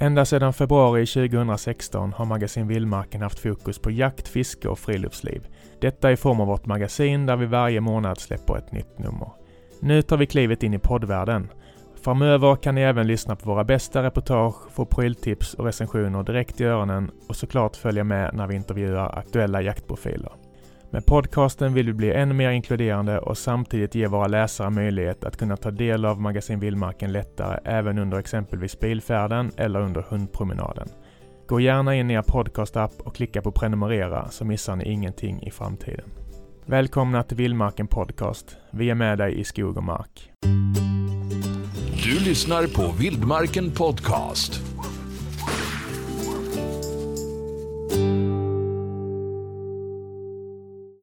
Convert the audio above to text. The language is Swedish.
Ända sedan februari 2016 har Magasin Vildmarken haft fokus på jakt, fiske och friluftsliv. Detta i form av vårt magasin där vi varje månad släpper ett nytt nummer. Nu tar vi klivet in i poddvärlden. Framöver kan ni även lyssna på våra bästa reportage, få pryltips och recensioner direkt i öronen och såklart följa med när vi intervjuar aktuella jaktprofiler. Med podcasten vill vi bli ännu mer inkluderande och samtidigt ge våra läsare möjlighet att kunna ta del av Magasin Vildmarken lättare även under exempelvis bilfärden eller under hundpromenaden. Gå gärna in i er podcastapp och klicka på prenumerera så missar ni ingenting i framtiden. Välkomna till Vildmarken Podcast. Vi är med dig i skog och mark. Du lyssnar på Vildmarken Podcast.